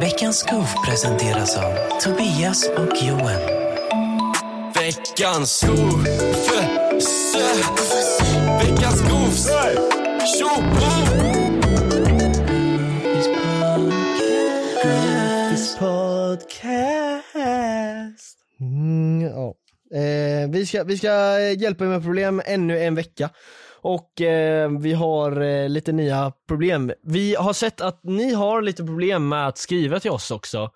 Veckans goof presenteras av Tobias och Johan. Veckans goof. Veckans goof. Tjoho! podcast. Mm, ja. eh, vi, ska, vi ska hjälpa er med problem ännu en vecka. Och eh, vi har eh, lite nya problem. Vi har sett att ni har lite problem med att skriva till oss också.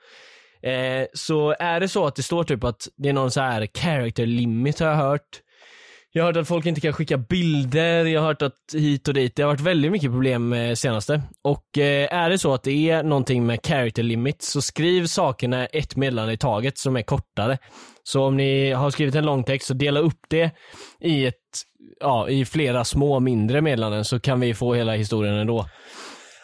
Eh, så är det så att det står typ att det är någon så här character limit har jag hört. Jag har hört att folk inte kan skicka bilder, jag har hört att hit och dit, det har varit väldigt mycket problem senaste. Och eh, är det så att det är någonting med character limit så skriv sakerna ett meddelande i taget som är kortare. Så om ni har skrivit en lång text så dela upp det i ett, ja, i flera små mindre meddelanden så kan vi få hela historien ändå.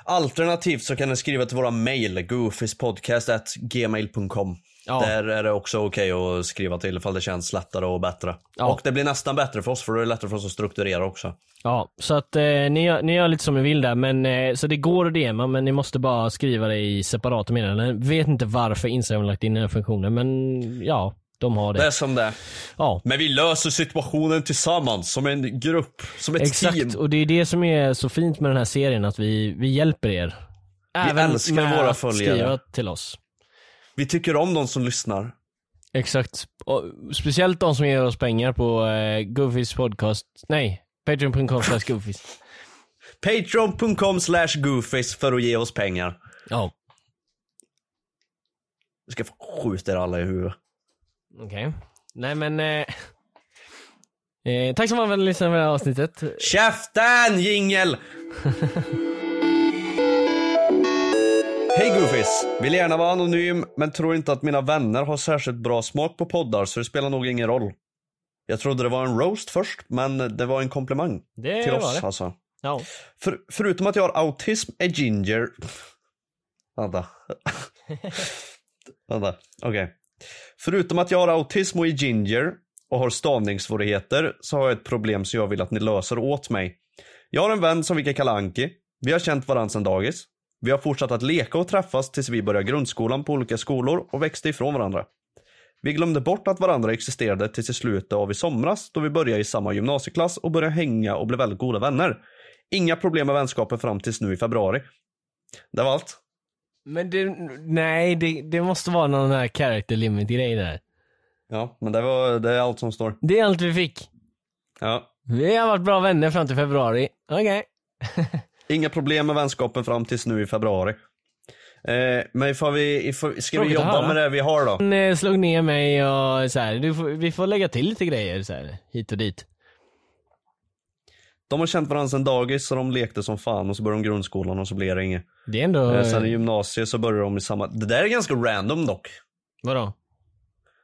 Alternativt så kan ni skriva till våra mail, goofispodcast.gmail.com. Ja. Där är det också okej att skriva till ifall det känns lättare och bättre. Ja. Och det blir nästan bättre för oss för då är det lättare för oss att strukturera också. Ja, så att eh, ni, gör, ni gör lite som ni vill där, men eh, så det går att DMa men ni måste bara skriva det i separata meddelanden. Vet inte varför Instagram har lagt in den här funktionen, men ja, de har det. Det är som det. Ja. Men vi löser situationen tillsammans, som en grupp, som ett Exakt, team. och det är det som är så fint med den här serien, att vi, vi hjälper er. Även älskar med våra följare. skriva till oss. Vi tycker om de som lyssnar. Exakt. Och speciellt de som ger oss pengar på eh, Goofys podcast, nej, patreon.com slash goofys. Patreon.com slash goofies för att ge oss pengar. Ja, Jag ska få skjuta er alla i huvudet. Okej. Nej men, eh, eh, tack så mycket för att ni lyssnade på det här avsnittet. Käften jingel! Hej Goofies! Vill gärna vara anonym, men tror inte att mina vänner har särskilt bra smak på poddar, så det spelar nog ingen roll. Jag trodde det var en roast först, men det var en komplimang. Det till oss det. alltså. Ja. För, förutom att jag har autism är ginger... Vänta. Vänta, okej. Förutom att jag har autism och är ginger och har stavningssvårigheter så har jag ett problem som jag vill att ni löser åt mig. Jag har en vän som vi kan kalla Anki. Vi har känt varandra sedan dagis. Vi har fortsatt att leka och träffas tills vi började grundskolan på olika skolor och växte ifrån varandra. Vi glömde bort att varandra existerade tills i slutet av i somras då vi började i samma gymnasieklass och började hänga och blev väldigt goda vänner. Inga problem med vänskapen fram tills nu i februari. Det var allt. Men det, nej, det, det måste vara någon här character limit grej där. Ja, men det, var, det är allt som står. Det är allt vi fick. Ja. Vi har varit bra vänner fram till februari. Okej. Inga problem med vänskapen fram tills nu i februari. Eh, men ifall vi, ifall, ska Tråkigt vi jobba med det vi har då? Han eh, slog ner mig och så här, får, vi får lägga till lite grejer så här, hit och dit. De har känt varandra sedan dagis så de lekte som fan och så började de grundskolan och så blev det inget. Det är ändå, Eh, sen i gymnasiet så började de i samma, det där är ganska random dock. vadå?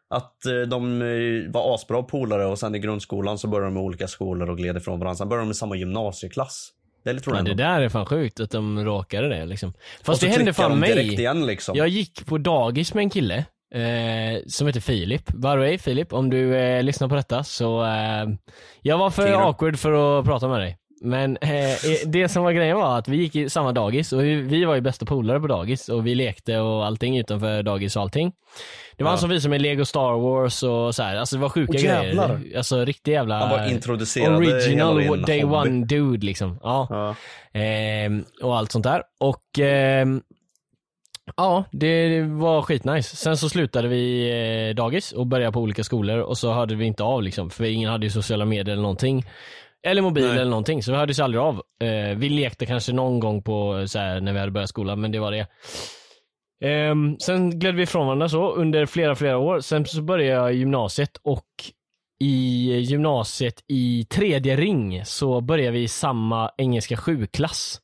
Att eh, de eh, var asbra polare och sen i grundskolan så började de med olika skolor och gled ifrån varandra. Sen började de i samma gymnasieklass. Det är lite Ja, det random. där är fan sjukt att de råkade det liksom. Fast det hände fan mig. igen liksom. Jag gick på dagis med en kille eh, som heter Filip. By the way, Filip, om du eh, lyssnar på detta så eh, jag var för awkward för att prata med dig. Men eh, det som var grejen var att vi gick i samma dagis och vi, vi var ju bästa polare på dagis och vi lekte och allting utanför dagis och allting. Det var Ja. han som visade mig Lego Star Wars och så här. alltså det var sjuka jävlar. grejer. Alltså riktig jävla Han bara introducerade original day hobby. one dude liksom. Ja. Ja. Ehm, och allt sånt där. Och ehm, ja, det var skitnice. Sen så slutade vi eh, dagis och började på olika skolor och så hörde vi inte av liksom, för ingen hade ju sociala medier eller någonting. Eller mobil Nej. eller någonting, så vi hördes aldrig av. Eh, vi lekte kanske någon gång på så här, när vi hade börjat skolan, men det var det. Ehm, sen gled vi ifrån varandra så under flera, flera år. Sen så började jag gymnasiet och i gymnasiet i tredje ring så började vi i samma engelska 7-klass.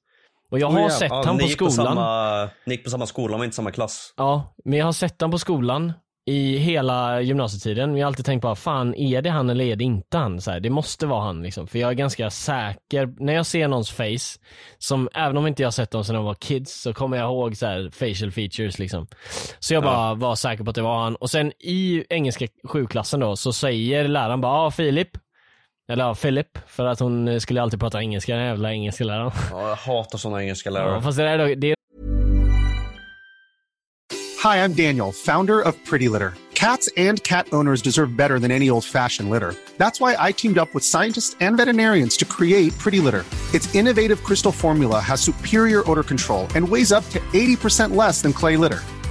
Och jag har Oh, ja. sett Ja, han på skolan. samma, ni gick på samma skola men inte samma klass. Ja, men jag har sett han på skolan i hela gymnasietiden. Jag har alltid tänkt bara, fan är det han eller är det inte han? Så här, det måste vara han liksom. För jag är ganska säker, när jag ser någons face, som även om inte jag har sett dem sedan de var kids, så kommer jag ihåg så här facial features liksom. Så jag bara var säker på att det var han. Och sen i engelska sjuklassen då, så säger läraren bara, ja ah, Filip. Eller ja, Philip, för att hon skulle alltid prata engelska, den jävla engelska läraren. Ja, jag hatar såna engelska lärare. Ja, fast det där är, då- det Hi, I'm Daniel, founder of Pretty Litter. Cats and cat owners deserve better than any old fashioned litter. That's why I teamed up with scientists and veterinarians to create Pretty Litter. Its innovative crystal formula has superior odor control and weighs up to 80% less than clay litter.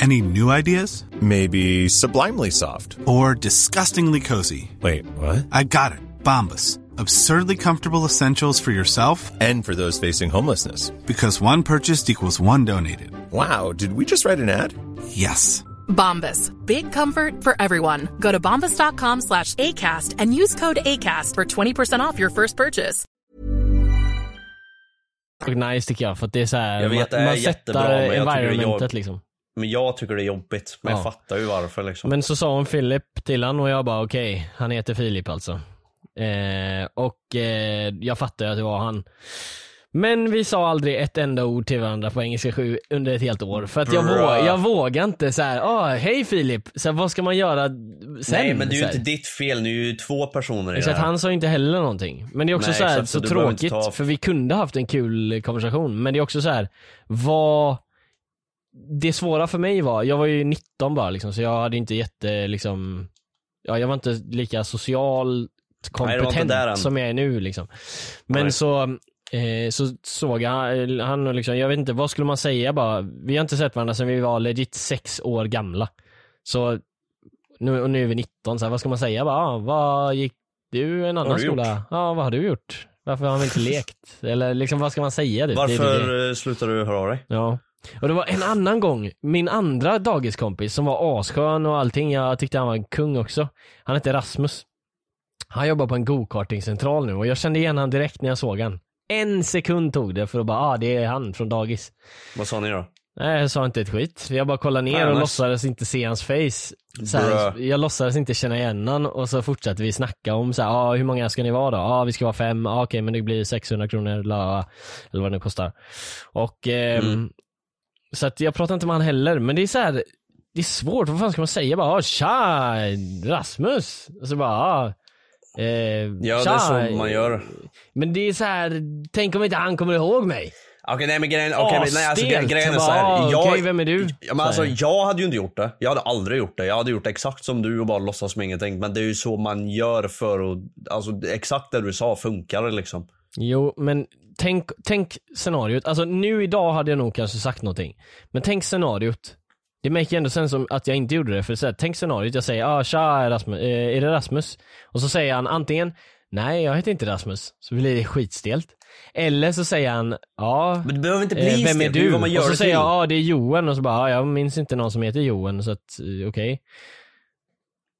Any new ideas? Maybe sublimely soft. Or disgustingly cozy? Wait, what? I got it. Bombus. Absurdly comfortable essentials for yourself And for those facing homelessness. because one purchased equals one donated. Wow, did we just write an ad? Yes. Bombas. Big comfort for everyone. Go to bombas.com slash ACAST and use code ACAST for 20% off your first purchase. Nice tycker jag för att det är så här, Jag vet, det är man, man jättebra, sätter men jag tycker det är environmentet jobb- liksom. Men jag tycker det är jobbigt. Men Ja. jag fattar ju varför liksom. Men så sa hon Philip till han och jag bara okej, han heter Filip alltså. Eh, och eh, jag fattar ju att det var han. Men vi sa aldrig ett enda ord till varandra på engelska 7 under ett helt år. För att jag, våg, jag vågar inte så här, ah, hej Filip, så här, vad ska man göra sen? Nej men det är ju inte ditt fel, ni är ju två personer i Så det här. han sa inte heller någonting. Men det är också Nej, så, här, exakt, så så tråkigt, ta- för vi kunde haft en kul konversation. Men det är också så här, vad... Det svåra för mig var, jag var ju 19 bara liksom, så jag hade inte jätte liksom, ja jag var inte lika socialt Nej, det kompetent än. som jag är nu liksom. Men Nej. så, eh, så såg jag han och liksom, jag vet inte, vad skulle man säga bara, vi har inte sett varandra sedan vi var legit sex år gamla. Så nu, och nu är vi 19, så här, vad ska man säga? Bara, ah, vad gick du en annan du skola? Ja, vad har du gjort? Varför har vi inte lekt? Eller liksom, vad ska man säga? Det är det. Varför eh, slutar du höra av dig? Ja. Och det var en annan gång, min andra dagiskompis som var asskön och allting, jag tyckte han var en kung också. Han hette Rasmus. Han jobbar på en gokartingcentral nu och jag kände igen han direkt när jag såg han. En sekund tog det för att bara, ah det är han från dagis. Vad sa ni då? Nej jag sa inte ett skit. Jag bara kollade ner Fan, och låtsades inte se hans face. Så här, jag låtsades inte känna igen han och så fortsatte vi snacka om så här, ah, hur många ska ni vara då? Ja ah, vi ska vara fem, ah, okej men det blir 600 kronor, la, eller vad det nu kostar. Och ehm, Mm. Så att jag pratar inte med han heller, men det är så här, det är svårt, vad fan ska man säga? Bara, ah, tja, Rasmus! Och så bara, ah, eh, Ja det är så man gör. Men det är så här, tänk om inte han kommer ihåg mig? Okej nej men grejen, okej men nej alltså grejen är såhär. ah, Jag, okej, vem är du? Ja, men alltså jag hade ju inte gjort det. Jag hade aldrig gjort det. Jag hade gjort exakt som du och bara låtsas som ingenting. Men det är ju så man gör för att, alltså exakt det du sa funkar liksom. Jo, men tänk, tänk scenariot. Alltså nu idag hade jag nog kanske sagt någonting. Men tänk scenariot. Det make ändå sen som att jag inte gjorde det. För så här, tänk scenariot, jag säger ah, tja Rasmus, eh, är det Rasmus? Och så säger han antingen nej jag heter inte Rasmus, så blir det skitstelt. Eller så säger han ja, Men det behöver inte bli eh, vem är du? vad man gör och så säger jag ja det är Johan och så bara ah, jag minns inte någon som heter Johan så att eh, okej.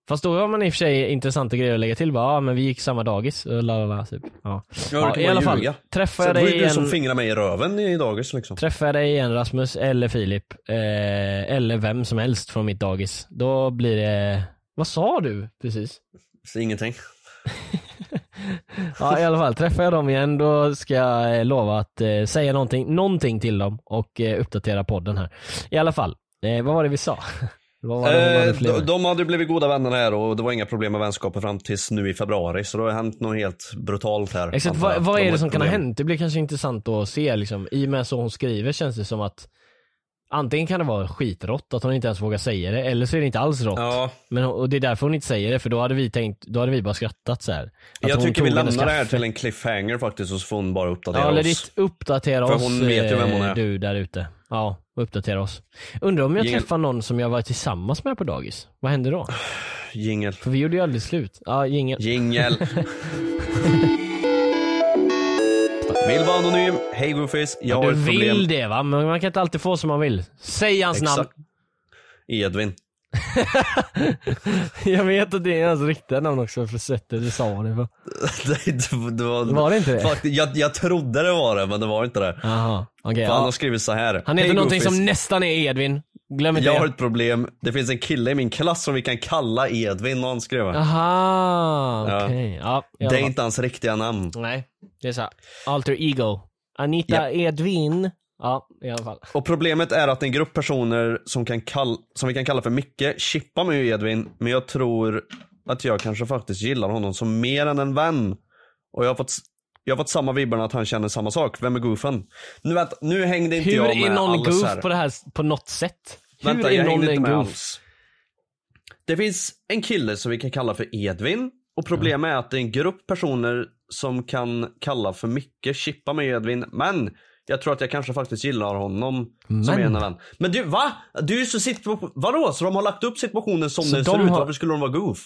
Fast då har man i och för sig intressanta grejer att lägga till. Bara, ah, men vi gick samma dagis. och La, la, la, typ. Ja. Ja, Ja, I alla fall, träffar jag dig ju du som igen. fingrade mig i röven i dagis liksom. Träffar jag dig igen Rasmus, eller Filip, eh, eller vem som helst från mitt dagis, då blir det... Vad sa du precis? Ingenting. Ja i alla fall, träffar jag dem igen då ska jag eh, lova att eh, säga någonting, någonting till dem och eh, uppdatera podden här. I alla fall, eh, vad var det vi sa? Eh, de, med? de hade blivit goda vänner här och det var inga problem med vänskapen fram tills nu i februari. Så det har hänt något helt brutalt här. Exakt, vad, vad är det som kan ha hänt? Det blir kanske intressant att se liksom. I och med så hon skriver känns det som att Antingen kan det vara skitrått, att hon inte ens vågar säga det, eller så är det inte alls rått. Ja, Men, och det är därför hon inte säger det, för då hade vi tänkt, då hade vi bara skrattat så här. Att jag tycker vi lämnar det här till en cliffhanger faktiskt och så får hon bara uppdatera Ja, eller oss. ditt uppdatera För oss hon vet ju vem hon eh, är. du där ute. Ja, uppdatera oss. Undrar om jag Jingel. träffar någon som jag var tillsammans med på dagis. Vad händer då? Jingel. För vi gjorde ju aldrig slut. Ja, jingel. Jingel. Vill vara anonym. Hej Goofies, jag har du ett problem. vill det va, men man kan inte alltid få som man vill. Säg hans namn. Exakt. Edvin. Jag vet att det är hans riktiga namn också för sättet du sa det på. det, det, det var, Var det inte det? Fakt- jag, jag trodde det var det, men det var inte det. Jaha, okej. För Han har ja. skrivit så här. Han heter Hej, någonting som nästan är Edvin. Glöm inte Jag har det. ett problem. Det finns en kille i min klass som vi kan kalla Edvin han skrev. Aha, Ja. okej. Ja, alla Det är inte hans riktiga namn. Nej, det är så. Alter ego. Anita Edvin. Ja, i alla fall. Och problemet är att en grupp personer som, kan kall- som vi kan kalla för Micke chippar mig och Edvin, men jag tror att jag kanske faktiskt gillar honom som mer än en vän. Och jag har fått, jag har fått samma vibbarna att han känner samma sak. Vem är goofen? Nu, vänta, nu hängde inte Hur jag med är någon alls goof här. på det här på något sätt? Hur Vänta, är jag någon hängde inte med goof? alls. Det finns en kille som vi kan kalla för Edvin. Och problemet är att det är en grupp personer som kan kalla för Micke, chippa med Edvin. Men jag tror att jag kanske faktiskt gillar honom som Men. en vän. Men du, va? Du är så situation... Vadå? Så de har lagt upp situationen som Så den de ser ut? har- Varför skulle de vara goof?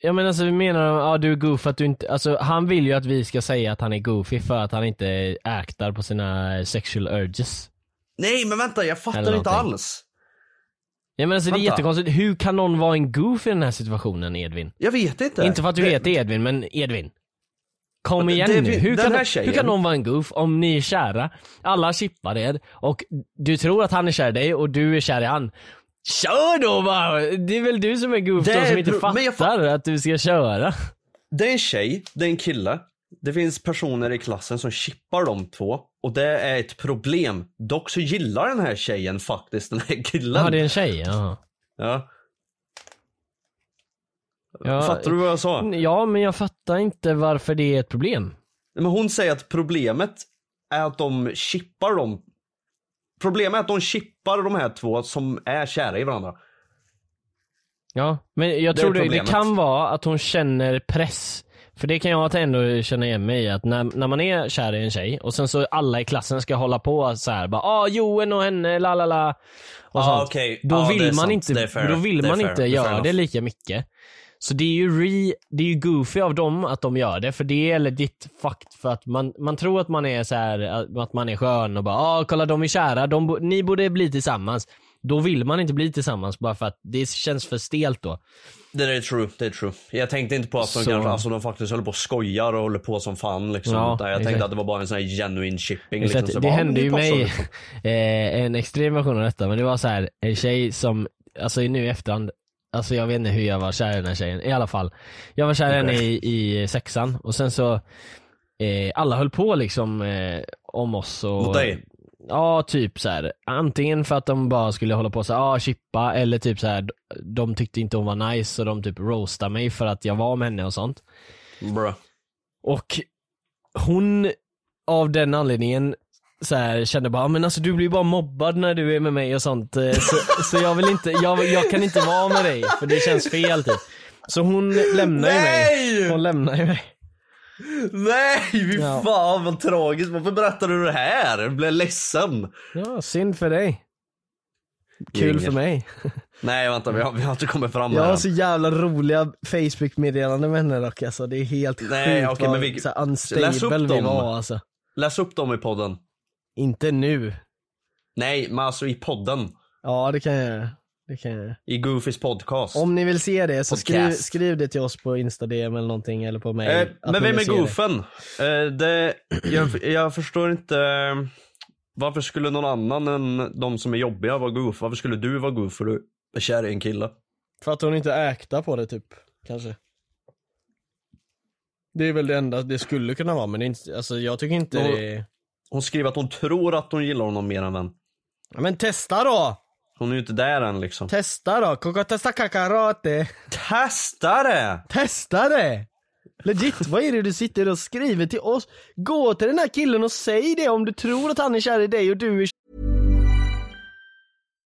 Ja, menar alltså vi menar, ja du är goof att du inte, alltså han vill ju att vi ska säga att han är goofy för att han inte actar på sina sexual urges. Nej men vänta, jag fattar inte alls. Ja men alltså det är Vänta. jättekonstigt, hur kan någon vara en goof i den här situationen Edvin? Jag vet inte. Inte för att du Det- heter Edvin, men Edvin. Kom igen det- nu, hur kan, här hur tjejen- kan någon vara en goof om ni är kära? Alla chippar er och du tror att han är kär i dig och du är kär i han. Kör då bara! Det är väl du som är goof då som inte fattar jag att du ska köra. Det är en tjej, det är en kille. Det finns personer i klassen som chippar de två. Och det är ett problem. Dock så gillar den här tjejen faktiskt den här killen. Ja det är en tjej, jaha. Ja. Ja, Fattar du vad jag sa? Ja, men jag fattar inte varför det är ett problem. Men hon säger att problemet är att de chippar dem. Problemet är att de chippar de här två som är kära i varandra. Ja, men jag Det tror det, det kan vara att hon känner press. För det kan jag ändå känna igen mig i, att när, när man är kär i en tjej och sen så alla i klassen ska hålla på så här, bara ah Joen och henne, la la la. Och Ah, sånt. okej. Då vill man sant. inte, då vill man fair. inte göra det lika mycket. Så det är ju re, det är ju goofy av dem att de gör det, för det är legit fakt för att man, man tror att man är så här att man är skön och bara ah kolla de är kära, de, ni borde bli tillsammans. Då vill man inte bli tillsammans bara för att det känns för stelt då. Det är true, det är true. Jag tänkte inte på att de Så- kanske, alltså de faktiskt håller på och skojar och håller på som fan liksom. Ja, jag exakt. tänkte att det var bara en sån här genuine shipping liksom. Så det bara, hände men ju mig, liksom. eh, en extrem version av detta, men det var så här en tjej som, alltså nu i efterhand, alltså jag vet inte hur jag var kär i den här tjejen, i alla fall. Jag var kär i henne i, i sexan och sen så, eh, alla höll på liksom eh, om oss och Mot dig? Ja, typ så här. Antingen för att de bara skulle hålla på så här, ah, chippa, eller typ så här. de tyckte inte hon var nice så de typ roastade mig för att jag var med henne och sånt. Bruh. Och hon, av den anledningen, så här, kände bara, men alltså du blir bara mobbad när du är med mig och sånt. Eh, Så, så jag vill inte, jag, jag kan inte vara med dig för det känns fel typ. Så hon lämnar ju mig. Hon lämnar ju mig. Nej, fy Ja. fan vad tragiskt. Varför berättar du det här? Jag blev ledsen. Ja, synd för dig. Kul Gänger. för mig. Nej vänta, vi har, vi har inte kommit fram Jag har så jävla roliga Facebook-meddelanden med henne dock alltså. Det är helt Nej, sjukt okej, vad men vi- så unstable vi var alltså. Läs upp dem i podden. Inte nu. Nej, men alltså i podden. Ja det kan jag göra. Det kan jag göra. I Goofys podcast. Om ni vill se det så skriv, Podcast. skriv det till oss på Instagram eller någonting eller på mail. Eh, men vem är se det. goofen? Eh, det, jag, jag förstår inte. eh, Varför skulle någon annan än de som är jobbiga vara goof? Varför skulle du vara goof för du är kär i en kille? För att hon inte äktar på det typ, kanske. Det är väl det enda det skulle kunna vara men det är inte, alltså jag tycker inte Hon- det är... Hon skriver att hon tror att hon gillar honom mer än vän. Ja, men testa då! Hon är ju inte där än liksom. Testa då, Koko testa kakarate. Testa det! Testa det! Legit, vad är det du sitter och skriver till oss? Gå till den här killen och säg det om du tror att han är kär i dig och du är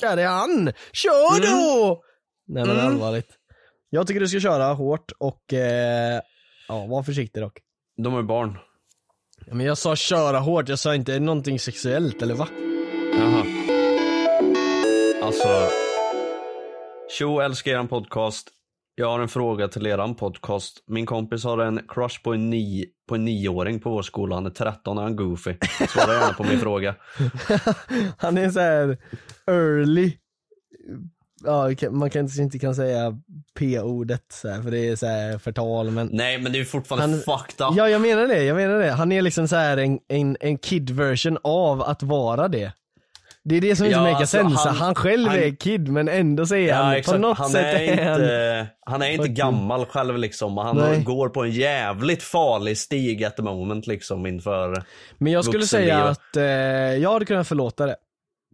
Där är han! Kör då! Nej men Mm. allvarligt. Jag tycker du ska köra hårt och eh, ja, var försiktig dock. De är barn. Ja, men jag sa köra hårt, jag sa inte någonting sexuellt eller va? Jaha. Alltså. Tjo, älskar eran podcast. Jag har en fråga till eran podcast. Min kompis har en crush på en, ni, på en nioåring på vår skola. Han är 13 och han är goofy. Svara gärna på min fråga. Han är så här early. Ja, man kanske inte kan säga p-ordet för det är så här förtal men Nej men det är fortfarande Han- fucked up. Ja jag menar det, jag menar det. Han är liksom så här en, en, en kid version av att vara det. Det är det som inte Ja, makar alltså, sense. han- Han, själv han- är kid men ändå säger han Ja, på exakt. något han, sätt är han- inte, han är inte gammal själv liksom. Han Nej. går på en jävligt farlig stig at the moment liksom inför Men jag skulle säga att eh, jag hade kunnat förlåta det.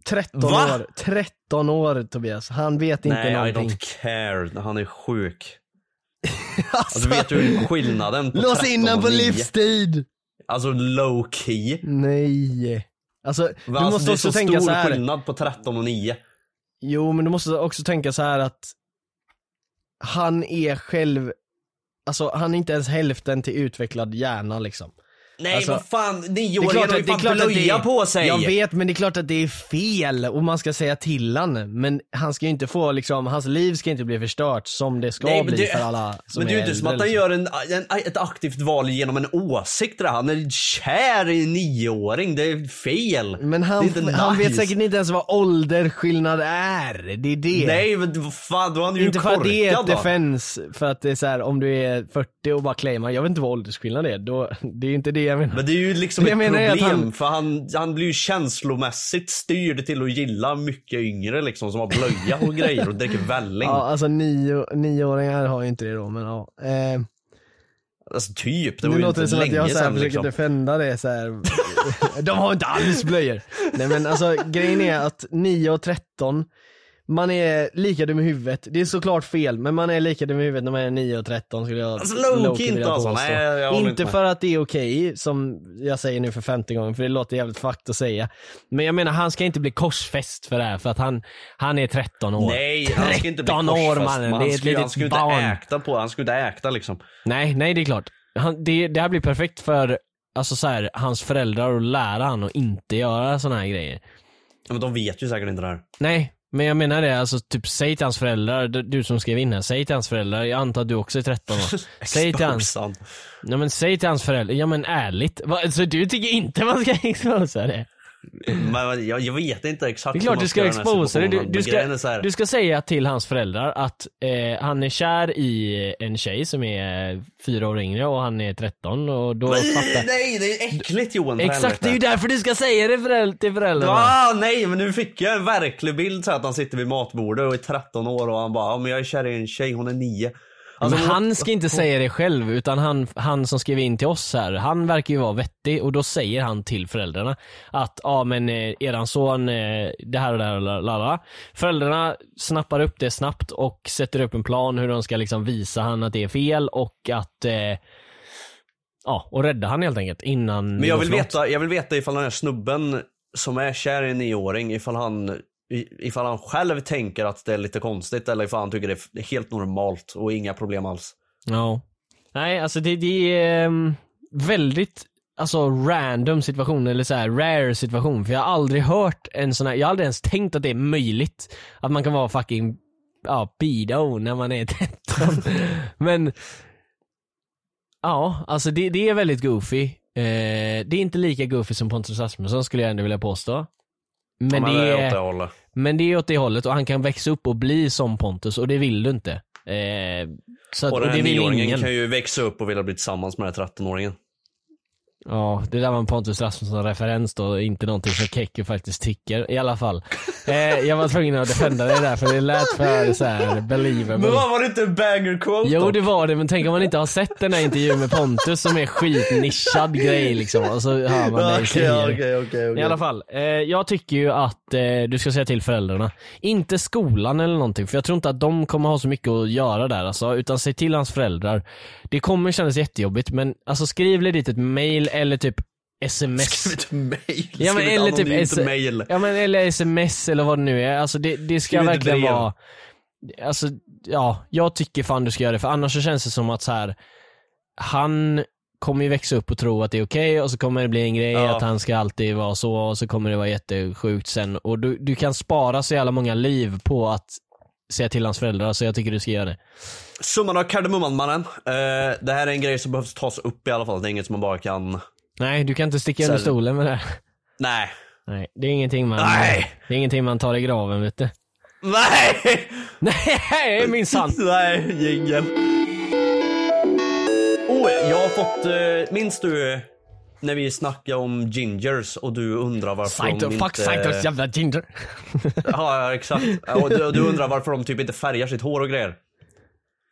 13 Va? år, 13 år Tobias. Han vet inte Nej, I någonting. don't care. Han är sjuk. Alltså vet du skillnaden på Lås 13 in honom på 9? livstid! Alltså low key. Nej. Alltså, du Va, alltså, måste det är också så tänka stor så här. skillnad på 13 och 9. Jo men du måste också tänka så här att han är själv, alltså han är inte ens hälften till utvecklad hjärna liksom. Nej Alltså, vad fan, är nioåringen har ju är fan blöja är, på sig. Jag vet men det är klart att det är fel och man ska säga till han men han ska ju inte få liksom, hans liv ska inte bli förstört som det ska Nej, bli det- för alla som Men det är ju är inte som att han liksom. gör en, en, ett aktivt val genom en åsikt där. Han är kär i en nioåring, det är fel. Men är han, han vet nice. säkert inte ens vad ålderskillnad är, det är det. Nej men fan, då är han ju inte för att det är ett defense, för att det är så här, om du är 40 och bara claimar, jag vet inte vad åldersskillnad är, då, det är inte det jag menar. Men det är ju liksom Det ett att problem han- för han, han blir ju känslomässigt styrd till att gilla mycket yngre liksom som har blöja och grejer och dricker välling. Ja, alltså nio, nioåringar har ju inte det då, men ja. Eh, Alltså typ, det var nu ju låter inte det som att länge jag så här sedan försöker liksom. defenda det så här. De har inte alls blöjor. Nej men alltså grejen är att 9 och 13, man är lika dum i huvudet. Det är såklart fel, men man är lika dum i huvudet när man är 9 och 13 skulle jag Alltså, low-key inte alltså. Nej, jag håller Inte med. för att det är okej, som jag säger nu för femte gången, för det låter jävligt fucked att säga. Men jag menar, han ska inte bli korsfäst för det här, för att han, han är 13 år. Nej, han ska inte bli 13 år korsfäst, mannen, det är ett ska ju- Han litet ju inte barn. äkta på han ju inte äkta liksom. Nej, nej det är klart. Han, det, det här blir perfekt för alltså så här, hans föräldrar att lära han att inte göra såna här grejer. Ja, men de vet ju säkert inte det här. Nej, men jag menar det, alltså typ säg till hans föräldrar, du, som skrev in här, säg till hans föräldrar, jag antar att du också är 13 år. säg till hans, ja men säg till hans föräldrar, ja men ärligt, Va, så du tycker inte man ska exposa det? Men jag, jag vet inte exakt Det är klart du ska exposa det, du, du, ska, du ska säga till hans föräldrar att eh, han är kär i en tjej som är fyra år yngre och han är 13 och då fattar Nej, det är äckligt Johan Exakt, det är ju därför du ska säga det föräld- till föräldrarna. Ah, nej men nu fick jag en verklig bild så att han sitter vid matbordet och är 13 år och han bara, ja men jag är kär i en tjej, hon är 9. Alltså, men han ska inte säga det själv, utan han, han som skrev in till oss här, han verkar ju vara vettig och då säger han till föräldrarna att ja men eh, eran son, eh, det här och det här och lalala. Föräldrarna snappar upp det snabbt och sätter upp en plan hur de ska liksom visa han att det är fel och att eh, Ja, och rädda han helt enkelt innan Men jag vill, veta, jag vill veta ifall den här snubben som är kär i en nioåring, ifall han, ifall han själv tänker att det är lite konstigt eller ifall han tycker det är helt normalt och inga problem alls. Ja. Nej, alltså det, det är ehm, väldigt alltså random situation eller så här rare situation för jag har aldrig hört en sån här, jag har aldrig ens tänkt att det är möjligt att man kan vara fucking ja, pedo när man är 13. Men ja, alltså det, det är väldigt goofy. Eh, det är inte lika goofy som Pontus Rasmusson skulle jag ändå vilja påstå. Men, Ja, det är åt det är. Men det är åt det hållet och han kan växa upp och bli som Pontus och det vill du inte. Eh, så att, Och och den det här vill nioåringen ingen. kan ju växa upp och vilja bli tillsammans med den här 13-åringen. Ja, det där var en Pontus Rasmusson-referens då, inte någonting som Kekki faktiskt tycker. I alla fall. Eh, jag var tvungen att defenda det där för det lät för så här believable. Men vad var det inte en banger quote Jo det var det, men tänk om man inte har sett den här intervjun med Pontus som är skitnischad grej liksom och så hör man det. okej, okej, okej. I alla fall, eh, jag tycker ju att eh, du ska säga till föräldrarna. Inte skolan eller någonting, för jag tror inte att de kommer ha så mycket att göra där alltså, utan säg till hans föräldrar. Det kommer kännas jättejobbigt men alltså skriv dit ett mail eller typ sms. Skriv ett mail. Ja, men, eller typ S- mail. Ja men eller sms eller vad det nu är. Alltså det, det ska Skriv verkligen brev. vara, alltså ja, jag tycker fan du ska göra det för annars så känns det som att så här. han kommer ju växa upp och tro att det är okej och så kommer det bli en grej Ja. att han ska alltid vara så och så kommer det vara jättesjukt sen och du, du kan spara så jävla många liv på att säga till hans föräldrar så jag tycker du ska göra det. Summan av kardemumman mannen. Eh, det här är en grej som behövs tas upp i alla fall. Det är inget som man bara kan... Nej du kan inte sticka under stolen med det här. Nej. Nej, det är ingenting man, Nej. det är ingenting man tar i graven vet du. Nej! Nej minsann. Nej, jingel. Oh, jag har fått, eh, minns du när vi snackade om gingers och du undrar varför Saito, de fuck inte... Saitos jävla ginger. Ja, ja, exakt. Och du, du undrar varför de typ inte färgar sitt hår och grejer.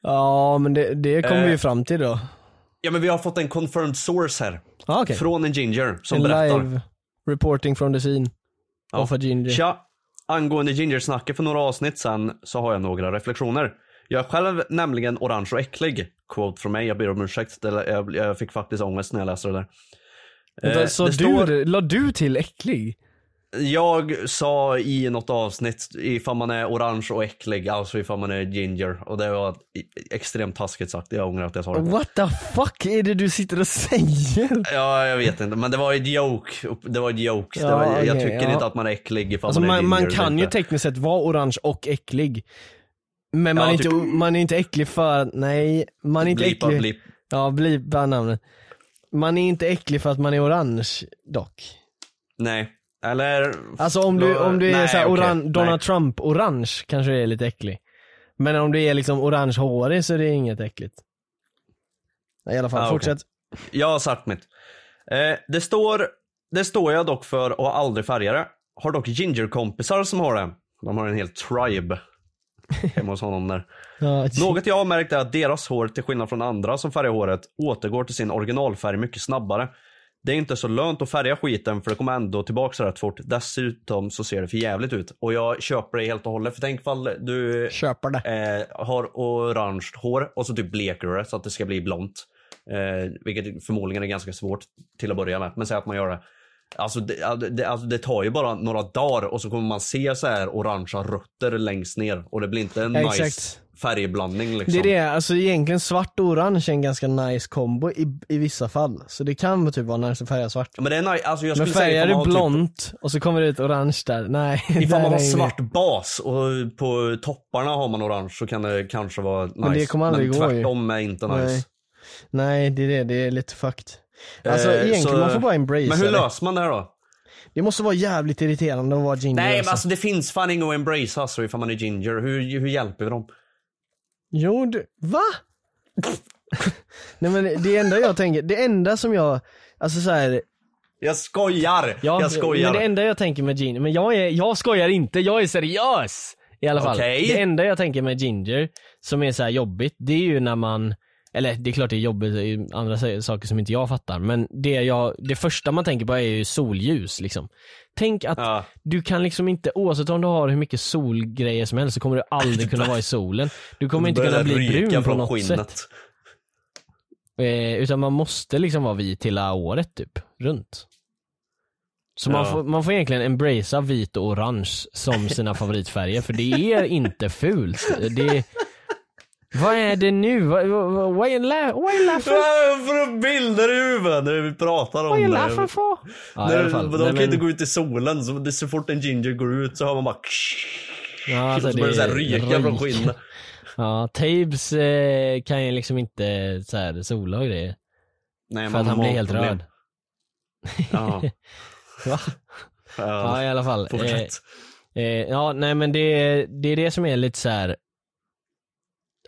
Ja men det, det kommer Eh. vi ju fram till då. Ja men vi har fått en confirmed source här. Ah, okej. Från en ginger som En berättar. live reporting from the scene. Of a ginger. Tja! Angående gingersnacket för några avsnitt sen så har jag några reflektioner. Jag är själv nämligen orange och äcklig. Quote från mig, jag ber om ursäkt. Jag fick faktiskt ångest när jag läste det där. Eh, så du, står- la du till äcklig? Jag sa i något avsnitt ifall man är orange och äcklig, alltså ifall man är ginger. Och det var extremt taskigt sagt, jag ångrar att jag sa det. What the fuck är det du sitter och säger? Ja, jag vet inte, men det var ett joke. Det var ett joke. Ja, var, jag okej, tycker ja. inte att man är äcklig ifall Alltså man är man, ginger. man kan ju inte. tekniskt sett vara orange och äcklig. Men man, Ja, är inte, typ- man är inte äcklig för, nej, man är inte Blipa, äcklig. blip. Ja, blipa namnet. Man är inte äcklig för att man är orange dock. Nej. Eller... Alltså om du, om du är Nej, såhär oran, Nej. Donald Trump orange kanske det är lite äcklig. Men om du är liksom orangehårig så är det inget äckligt. I alla fall, Ah, fortsätt. Jag har sagt mitt. Eh, det står, det står jag dock för och har aldrig färgare. Har dock gingerkompisar som har det. De har en hel tribe. Hemma hos honom där. Något jag har märkt är att deras hår, till skillnad från andra som färgar håret, återgår till sin originalfärg mycket snabbare. Det är inte så lönt att färga skiten för det kommer ändå tillbaka rätt fort. Dessutom så ser det för jävligt ut. Och jag köper det helt och hållet. För tänk fall du Köper det. eh, har orange hår och så typ bleker du det så att det ska bli blont. Eh, vilket förmodligen är ganska svårt till att börja med. Men säg att man gör det. Alltså det, det, alltså det tar ju bara några dagar och så kommer man se så här orangea rötter längst ner. Och det blir inte en Ja, nice exakt. färgblandning liksom. Det är det, alltså egentligen svart och orange är en ganska nice kombo i, i vissa fall. Så det kan typ vara nice att färga svart. Men det är nice, alltså jag Men färgar du typ- blont och så kommer det ut orange där, nej. Ifall man har svart bas och på topparna har man orange så kan det kanske vara nice. Men det kommer aldrig Men gå ju. tvärtom är inte nice. Nej. Nej, det är det, det är lite fucked. Alltså Eh, egentligen, så- man får bara embrace Men hur det. löser man det här då? Det måste vara jävligt irriterande att vara ginger Nej men alltså. alltså det finns fan inget att embrace alltså ifall man är ginger. Hur, hur hjälper vi dem? Jo, du, va? Nej men det enda jag tänker, det enda som jag, alltså så här, Jag skojar! ja, jag skojar. men det enda jag tänker med ginger, men jag är, jag skojar inte, jag är seriös! I alla fall. Okej. Det enda jag tänker med ginger, som är så här jobbigt, det är ju när man eller det är klart det är jobbigt, det är andra sa- saker som inte jag fattar, men det, jag, det första man tänker på är ju solljus liksom. Tänk att du kan liksom inte, oavsett om du har hur mycket solgrejer som helst så kommer du aldrig kunna vara i solen. Du kommer inte kunna bli brun på något skinnet. sätt. Eh, utan man måste liksom vara vit hela året typ, runt. Så man, Ja. får, man får egentligen embracea vit och orange som sina favoritfärger, för det är inte fult. Det, vad är det nu? Vad, är la- vad är laughing? För bilder i huvudet när vi pratar om Vad är det? laughing for? Ja, de kan Nej, inte men- gå ut i solen, så det, så fort en ginger går ut så hör man bara Ja, alltså så börjar det så här är ryka från skinnet. Ja, Tabes eh, kan ju liksom inte så här, sola och grejer. Nej, för man att har han blir helt magproblem. röd. Ja. Va? Ja i alla fall. Fortsätt. Eh, eh, ja nej men det, det är det som är lite så här.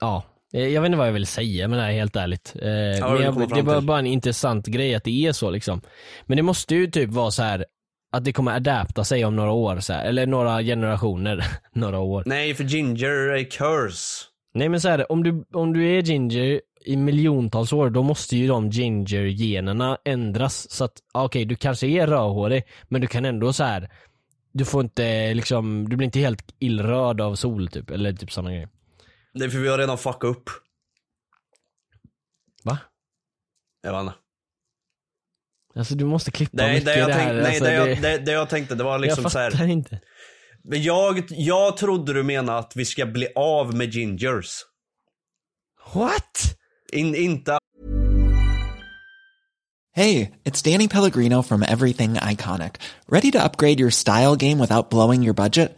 Ja, Eh, jag vet inte vad jag vill säga det här helt ärligt. Eh, men du jag, det är bara, bara en intressant grej att det är så liksom. Men det måste ju typ vara så här att det kommer adapta sig om några år så här, eller några generationer, några år. Nej, för ginger är curse. Nej men så här, om du, om du är ginger i miljontals år, då måste ju de ginger-generna ändras. Så att, ja, okej du kanske är rödhårig, men du kan ändå så här. du får inte liksom, du blir inte helt illröd av sol typ, eller typ sådana grejer. Det är för vi har redan fuckat upp. Va? Jag vet inte. Alltså du måste klippa Nej, mycket det jag, det här. tänk, nej alltså, det, jag, det, det, det jag tänkte det var liksom jag så fattar här. inte. Men jag, jag trodde du menade att vi ska bli av med gingers. What? In, inte Hey, it's Danny Pellegrino from Everything Iconic. Ready to upgrade your style game without blowing your budget?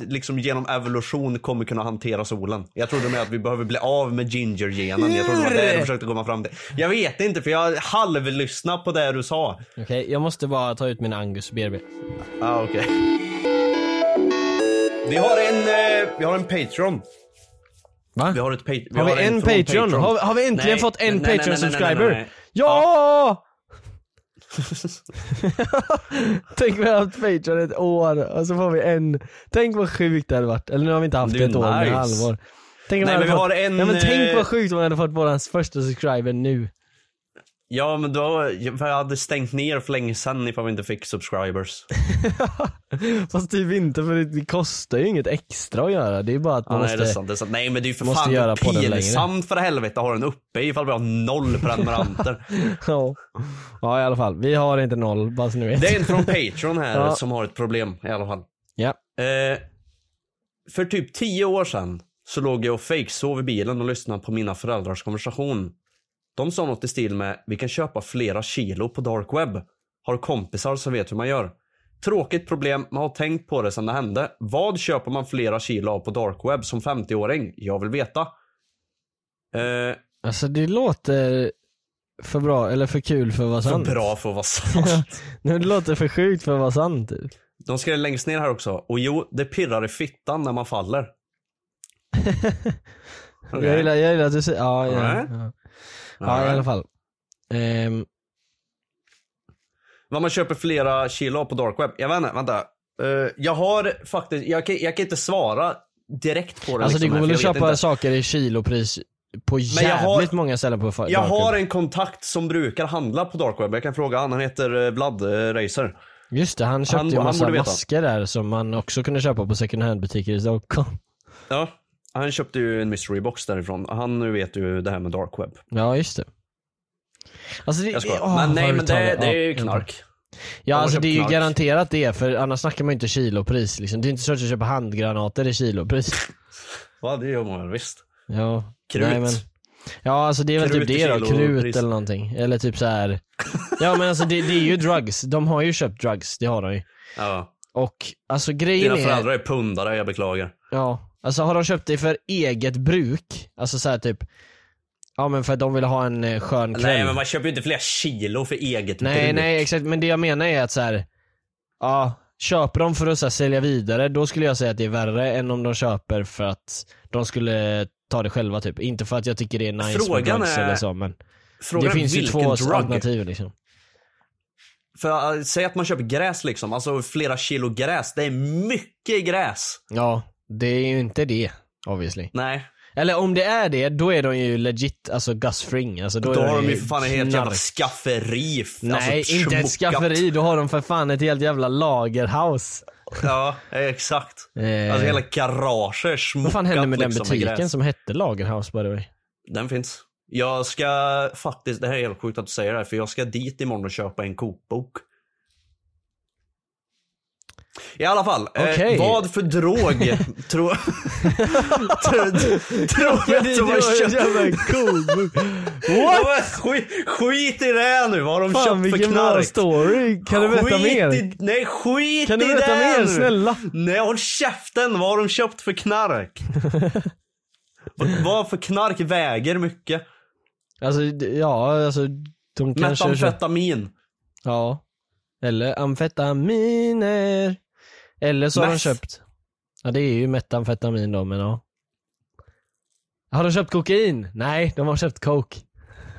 liksom genom evolution kommer kunna hantera solen. Jag trodde med att vi behöver bli av med ginger-genen. Jag trodde det var det du försökte komma fram till. Jag vet inte för jag halvlyssnade på det du sa. Okej, jag måste bara ta ut min Angus BRB. Ah, okej. Vi har en, eh, vi har en Patreon. Va? Vi har ett pa- vi Har vi en från Patreon? Har, har vi äntligen Nej, fått en Patreon-subscriber? Ja! Tänk vi har haft Patreon ett år och så får vi en. Tänk vad sjukt det hade varit. Eller nu har vi inte haft Det ett år, men nice. halvår. Tänk Nej, men vi fått... har en, Nej, men tänk eh, vad sjukt om vi hade fått våran första subscriber nu. Ja men då, jag hade stängt ner för länge sedan ifall vi inte fick subscribers. Fast typ inte för det, kostar ju inget extra att göra. Det är bara att Ja, man nej, måste... det är sant, det är sant. Nej men det är ju för fan göra pinsamt för helvete att ha den uppe ifall vi har noll prenumeranter. ja. ja i alla fall, vi har inte noll bara så ni vet. Det är en från Patreon här Ja. som har ett problem i alla fall. Ja. Eh, för typ tio år sedan så låg jag och fejksov i bilen och lyssnade på mina föräldrars konversation. De sa något i stil med vi kan köpa flera kilo på dark web. Har kompisar som vet hur man gör. Tråkigt problem, men har tänkt på det sedan det hände. Vad köper man flera kilo av på dark web som 50-åring? Jag vill veta. Eh, Alltså det låter för bra, eller för kul för att vara för sant. bra för att vara sant. Det låter för sjukt för att vara sant typ. De skrev längst ner här också. Och jo, det pirrar i fittan när man faller. Okej. Jag, gillar, jag gillar att du säger, ja, ja, Alright. ja. ja i Alright. alla fall. Ehm, Vad man köper flera kilo på dark web. Jag vet inte, vänta. Eh, jag har faktiskt, jag kan, jag kan inte svara direkt på det. alltså det liksom går här, väl att köpa inte. saker i kilopris på jävligt har- många ställen på fa- Jag dark har en kontakt som brukar handla på dark web. Jag kan fråga han, han heter eh, Vlad eh, Racer. Just det, han köpte Han- ju massa masker där som man också kunde köpa på second hand butiker i Stockholm. Ja, han köpte ju en mystery box därifrån. Han vet ju det här med dark web. Ja just det. Alltså det, Jag skojar. åh, men nej men det, det är ju knark. Ja alltså det är ju knark. garanterat det, för annars snackar man ju inte kilopris liksom. Det är inte så att jag köper handgranater i kilopris. Ja det gör man väl visst. Ja. Krut. Nej, men, Ja alltså det är väl Krut typ det då, krut pris. eller någonting. Eller typ så här. Ja men alltså det, det är ju drugs, de har ju köpt drugs, det har de ju. Ja. Och alltså grejen Dina är, föräldrar är pundare, jag beklagar. ja, alltså har de köpt det för eget bruk, alltså så här typ, ja men för att de vill ha en eh, skön kväll. Nej men man köper ju inte flera kilo för eget Nej bruk. nej exakt, men det jag menar är att så här. ja, köper de för att så här, sälja vidare, då skulle jag säga att det är värre än om de köper för att de skulle ta det själva typ. Inte för att jag tycker det är nice Frågan med är- eller så men Frågan det finns ju två drug? alternativ liksom. För äh, säg att man köper gräs liksom, alltså flera kilo gräs. Det är mycket gräs. Ja, det är ju inte det obviously. Nej. Eller om det är det, då är de ju legit, alltså Gus Fring. Alltså, då, Då, har de ju för fan ett helt jävla skafferi. f- Nej, alltså, inte ett skafferi, då har de för fan ett helt jävla lagerhouse. Ja, exakt. Eh, Alltså hela garaget är smockat vad fan hände med den liksom, butiken gräs. som hette Lagerhouse by the way? Den finns. Jag ska faktiskt, det här är helt sjukt att du säger det här, för jag ska dit imorgon och köpa en kokbok. I alla fall, Okej. eh, vad för drog tror tror att de har köpt? Ja, men skit, skit i det nu, vad har de Fan köpt för knark? story, kan du berätta mer? I, nej skit Kan i du berätta det mer, nu. snälla? Nej håll käften, vad har de köpt för knark? vad, vad för knark väger mycket? Alltså ja, alltså de kanske... Metamfetamin. Ja. Eller amfetaminer. Eller så har de köpt, ja det är ju metamfetamin då men ja. Har de köpt kokain? Nej, de har köpt coke.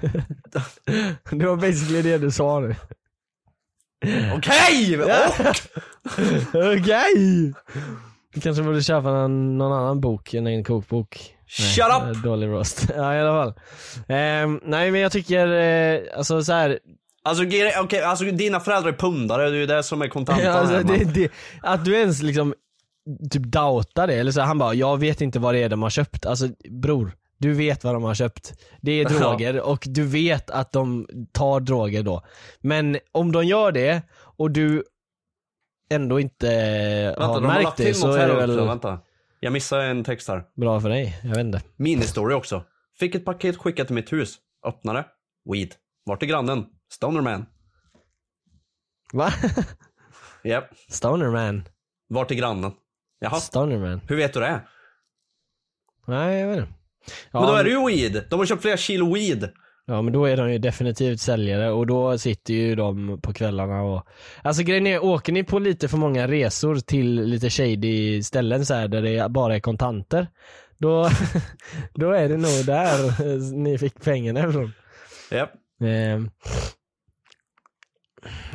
det var basically det du sa nu. Okej! Okej! Du kanske borde köpa någon, någon annan bok än en kokbok. Shut Nej, up! Dålig roast. ja i alla fall. Ehm, nej men jag tycker, eh, alltså så här. Alltså, okej, alltså dina föräldrar är pundare, det är ju det som är kontantan Ja, alltså, det, det, att du ens liksom typ doubtar det, eller så han bara, jag vet inte vad det är de har köpt. Alltså bror, du vet vad de har köpt. Det är droger och du vet att de tar droger då. Men om de gör det och du ändå inte Vänta, har de har märkt lagt det så är det också, väl vänta. Jag missade en text här. bra för dig, jag vet inte. Ministory också. Fick ett paket skickat till mitt hus. Öppnade. Weed. Vart är grannen? Stonerman. Va? Japp. Stonerman? Vart är grannen? Jaha. Stonerman? Hur vet du det? Nej jag vet inte. Ja, men då är det ju weed. De har köpt flera kilo weed. Ja men då är de ju definitivt säljare och då sitter ju de på kvällarna och Alltså grejen är, åker ni på lite för många resor till lite shady ställen så här där det bara är kontanter Då, då är det nog där ni fick pengarna ifrån Japp. Ehm.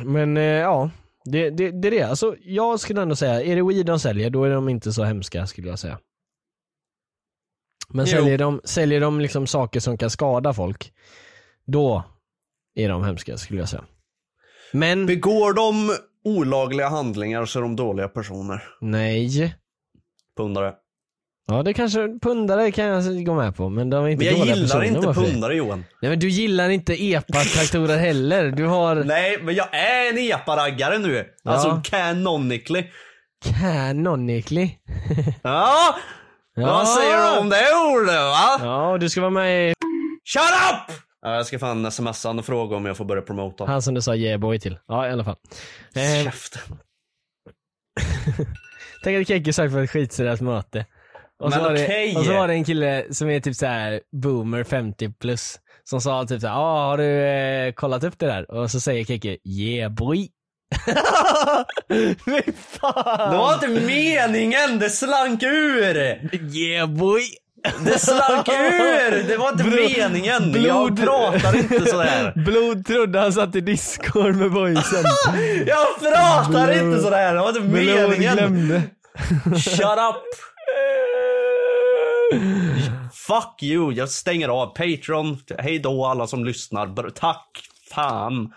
Men eh, ja, det, det, det är det. Alltså jag skulle ändå säga, är det weed de säljer då är de inte så hemska skulle jag säga. Men Jo. säljer de, säljer de liksom saker som kan skada folk, då är de hemska skulle jag säga. Men Begår de olagliga handlingar så är de dåliga personer. nej. Pundare. Ja det kanske, pundare kan jag gå med på men de är inte Men jag dåliga gillar personer inte varför pundare Johan. Nej men du gillar inte epa-traktorer heller, du har Nej, men jag är en epa-raggare nu. Alltså canonically. canonically. Ja! Vad säger du om det ordet va? Ja, du ska vara med i Shut up! Ja, jag ska fan smsa han och fråga om jag får börja promota. Han som du sa yeah boy till. Ja i alla fall. Eh, Käften. tänk att Kekki sagt på ett skitseriöst möte. Och så, Men det, och så var det en kille som är typ så här boomer 50 plus. Som sa typ såhär, ah, har du eh, kollat upp det där? Och så säger Kekki, yeah boy. Fy fan! Det var inte meningen, det slank ur! Yeah boy! Det slank ur! Det var inte Blod- meningen! Jag pratar inte sådär. Blod trodde han satt i discord med boysen. Jag pratar Blod- inte sådär, det var inte Blod meningen! glömde. Shut up! Fuck you, jag stänger av Patreon. Hej då alla som lyssnar. Tack! Fan.